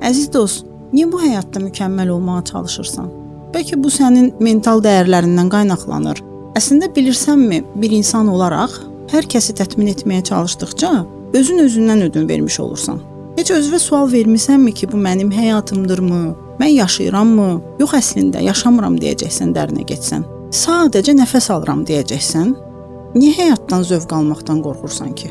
Əziz dost, niyə bu həyatda mükəmməl olmağa çalışırsan? Bəlkə bu sənin mental dəyərlərindən qaynaqlanır. Əslində bilirsənmi, bir insan olaraq hər kəsi təmin etməyə çalışdıqca özün özündən ödün vermiş olursan. Heç özünə sual vermisənmi ki, bu mənim həyatımdırmı? Mən yaşayırammı? Yox əslində yaşamıram deyəcəksən dərinə getsən. Sadəcə nəfəs alıram deyəcəksən. Niyə həyatdan zövq almaqdan qorxursan ki?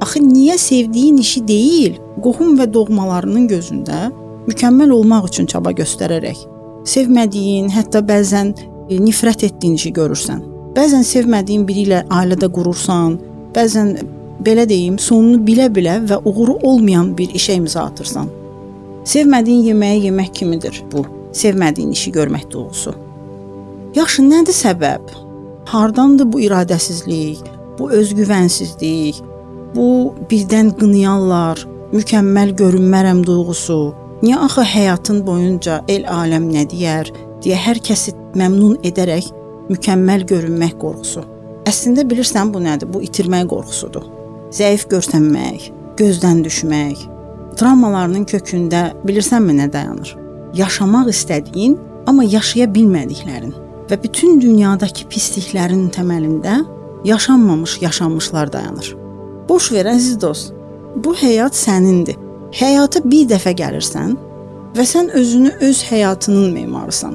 Axı niyə sevdiyin işi deyil, qohum və doğmalarının gözündə mükəmməl olmaq üçün çaba göstərərək sevmədiyin, hətta bəzən e, nifrət etdiyin işi görürsən. Bəzən sevmədiyin biri ilə ailədə qurursan, bəzən belə deyim, sonunu bilə-bilə və uğuru olmayan bir işə imza atırsan. Sevmədiyin yeməyi yemək kimidir bu. Sevmədiyin işi görmək duyğusu. Yaxşı, nədir səbəb? Hardandır bu iradəsizlik, bu özgüvənsizlik, bu birdən qınayanlar, mükəmməl görünmərəm duyğusu? Niyə axı həyatın boyunca el aləm nə deyər deyə hər kəsi məmnun edərək mükəmməl görünmək qorxusu? Əslində bilirsən bu nədir? Bu itirmək qorxusudur. Zəif görsənmək, gözdən düşmək. Travmalarının kökündə bilirsənmi nə dayanır? Yaşamaq istədiyin, amma yaşaya bilmədiklərin və bütün dünyadakı pisliklərin təməlində yaşanmamış yaşanmışlar dayanır. Boş ver əziz dost. Bu həyat sənindir. Həyata bir dəfə gəlirsən və sən özünü öz həyatının memarısan.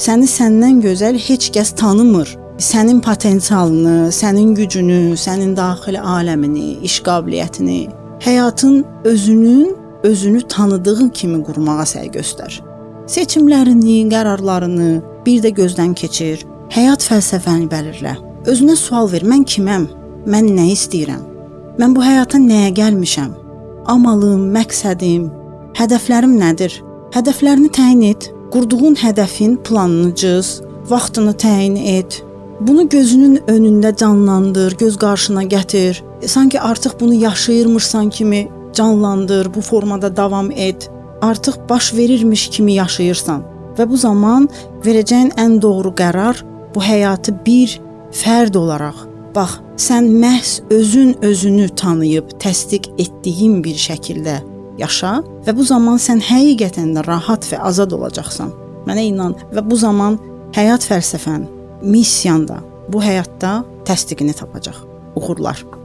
Səni səndən gözəl heç kəs tanımır. Sənin potensialını, sənin gücünü, sənin daxili aləmini, iş qabiliyyətini, həyatın özünün özünü tanıdığın kimi qurmağa səy göstər. Seçimlərini, qərarlarını, bir də gözdən keçir. Həyat fəlsəfəni bəlirlə. Özünə sual ver: mən kiməm? Mən nə istəyirəm? Mən bu həyata nəyə gəlmişəm? Amalım, məqsədim, hədəflərim nədir? Hədəflərini təyin et. Qurduğun hədəfin planını cız, vaxtını təyin et. Bunu gözünün önündə canlandır, göz qarşına gətir. Sanki artıq bunu yaşayırmışsan kimi canlandır, bu formada davam et. Artıq baş verirmiş kimi yaşayırsan və bu zaman verəcəyin ən doğru qərar bu həyatı bir fərd olaraq bax, sən məhz özün özünü tanıyıb təsdiq etdiyin bir şəkildə yaşa və bu zaman sən həqiqətən də rahat və azad olacaqsan. Mənə inan və bu zaman həyat fəlsəfən, missiyan da bu həyatda təsdiqini tapacaq. Uğurlar.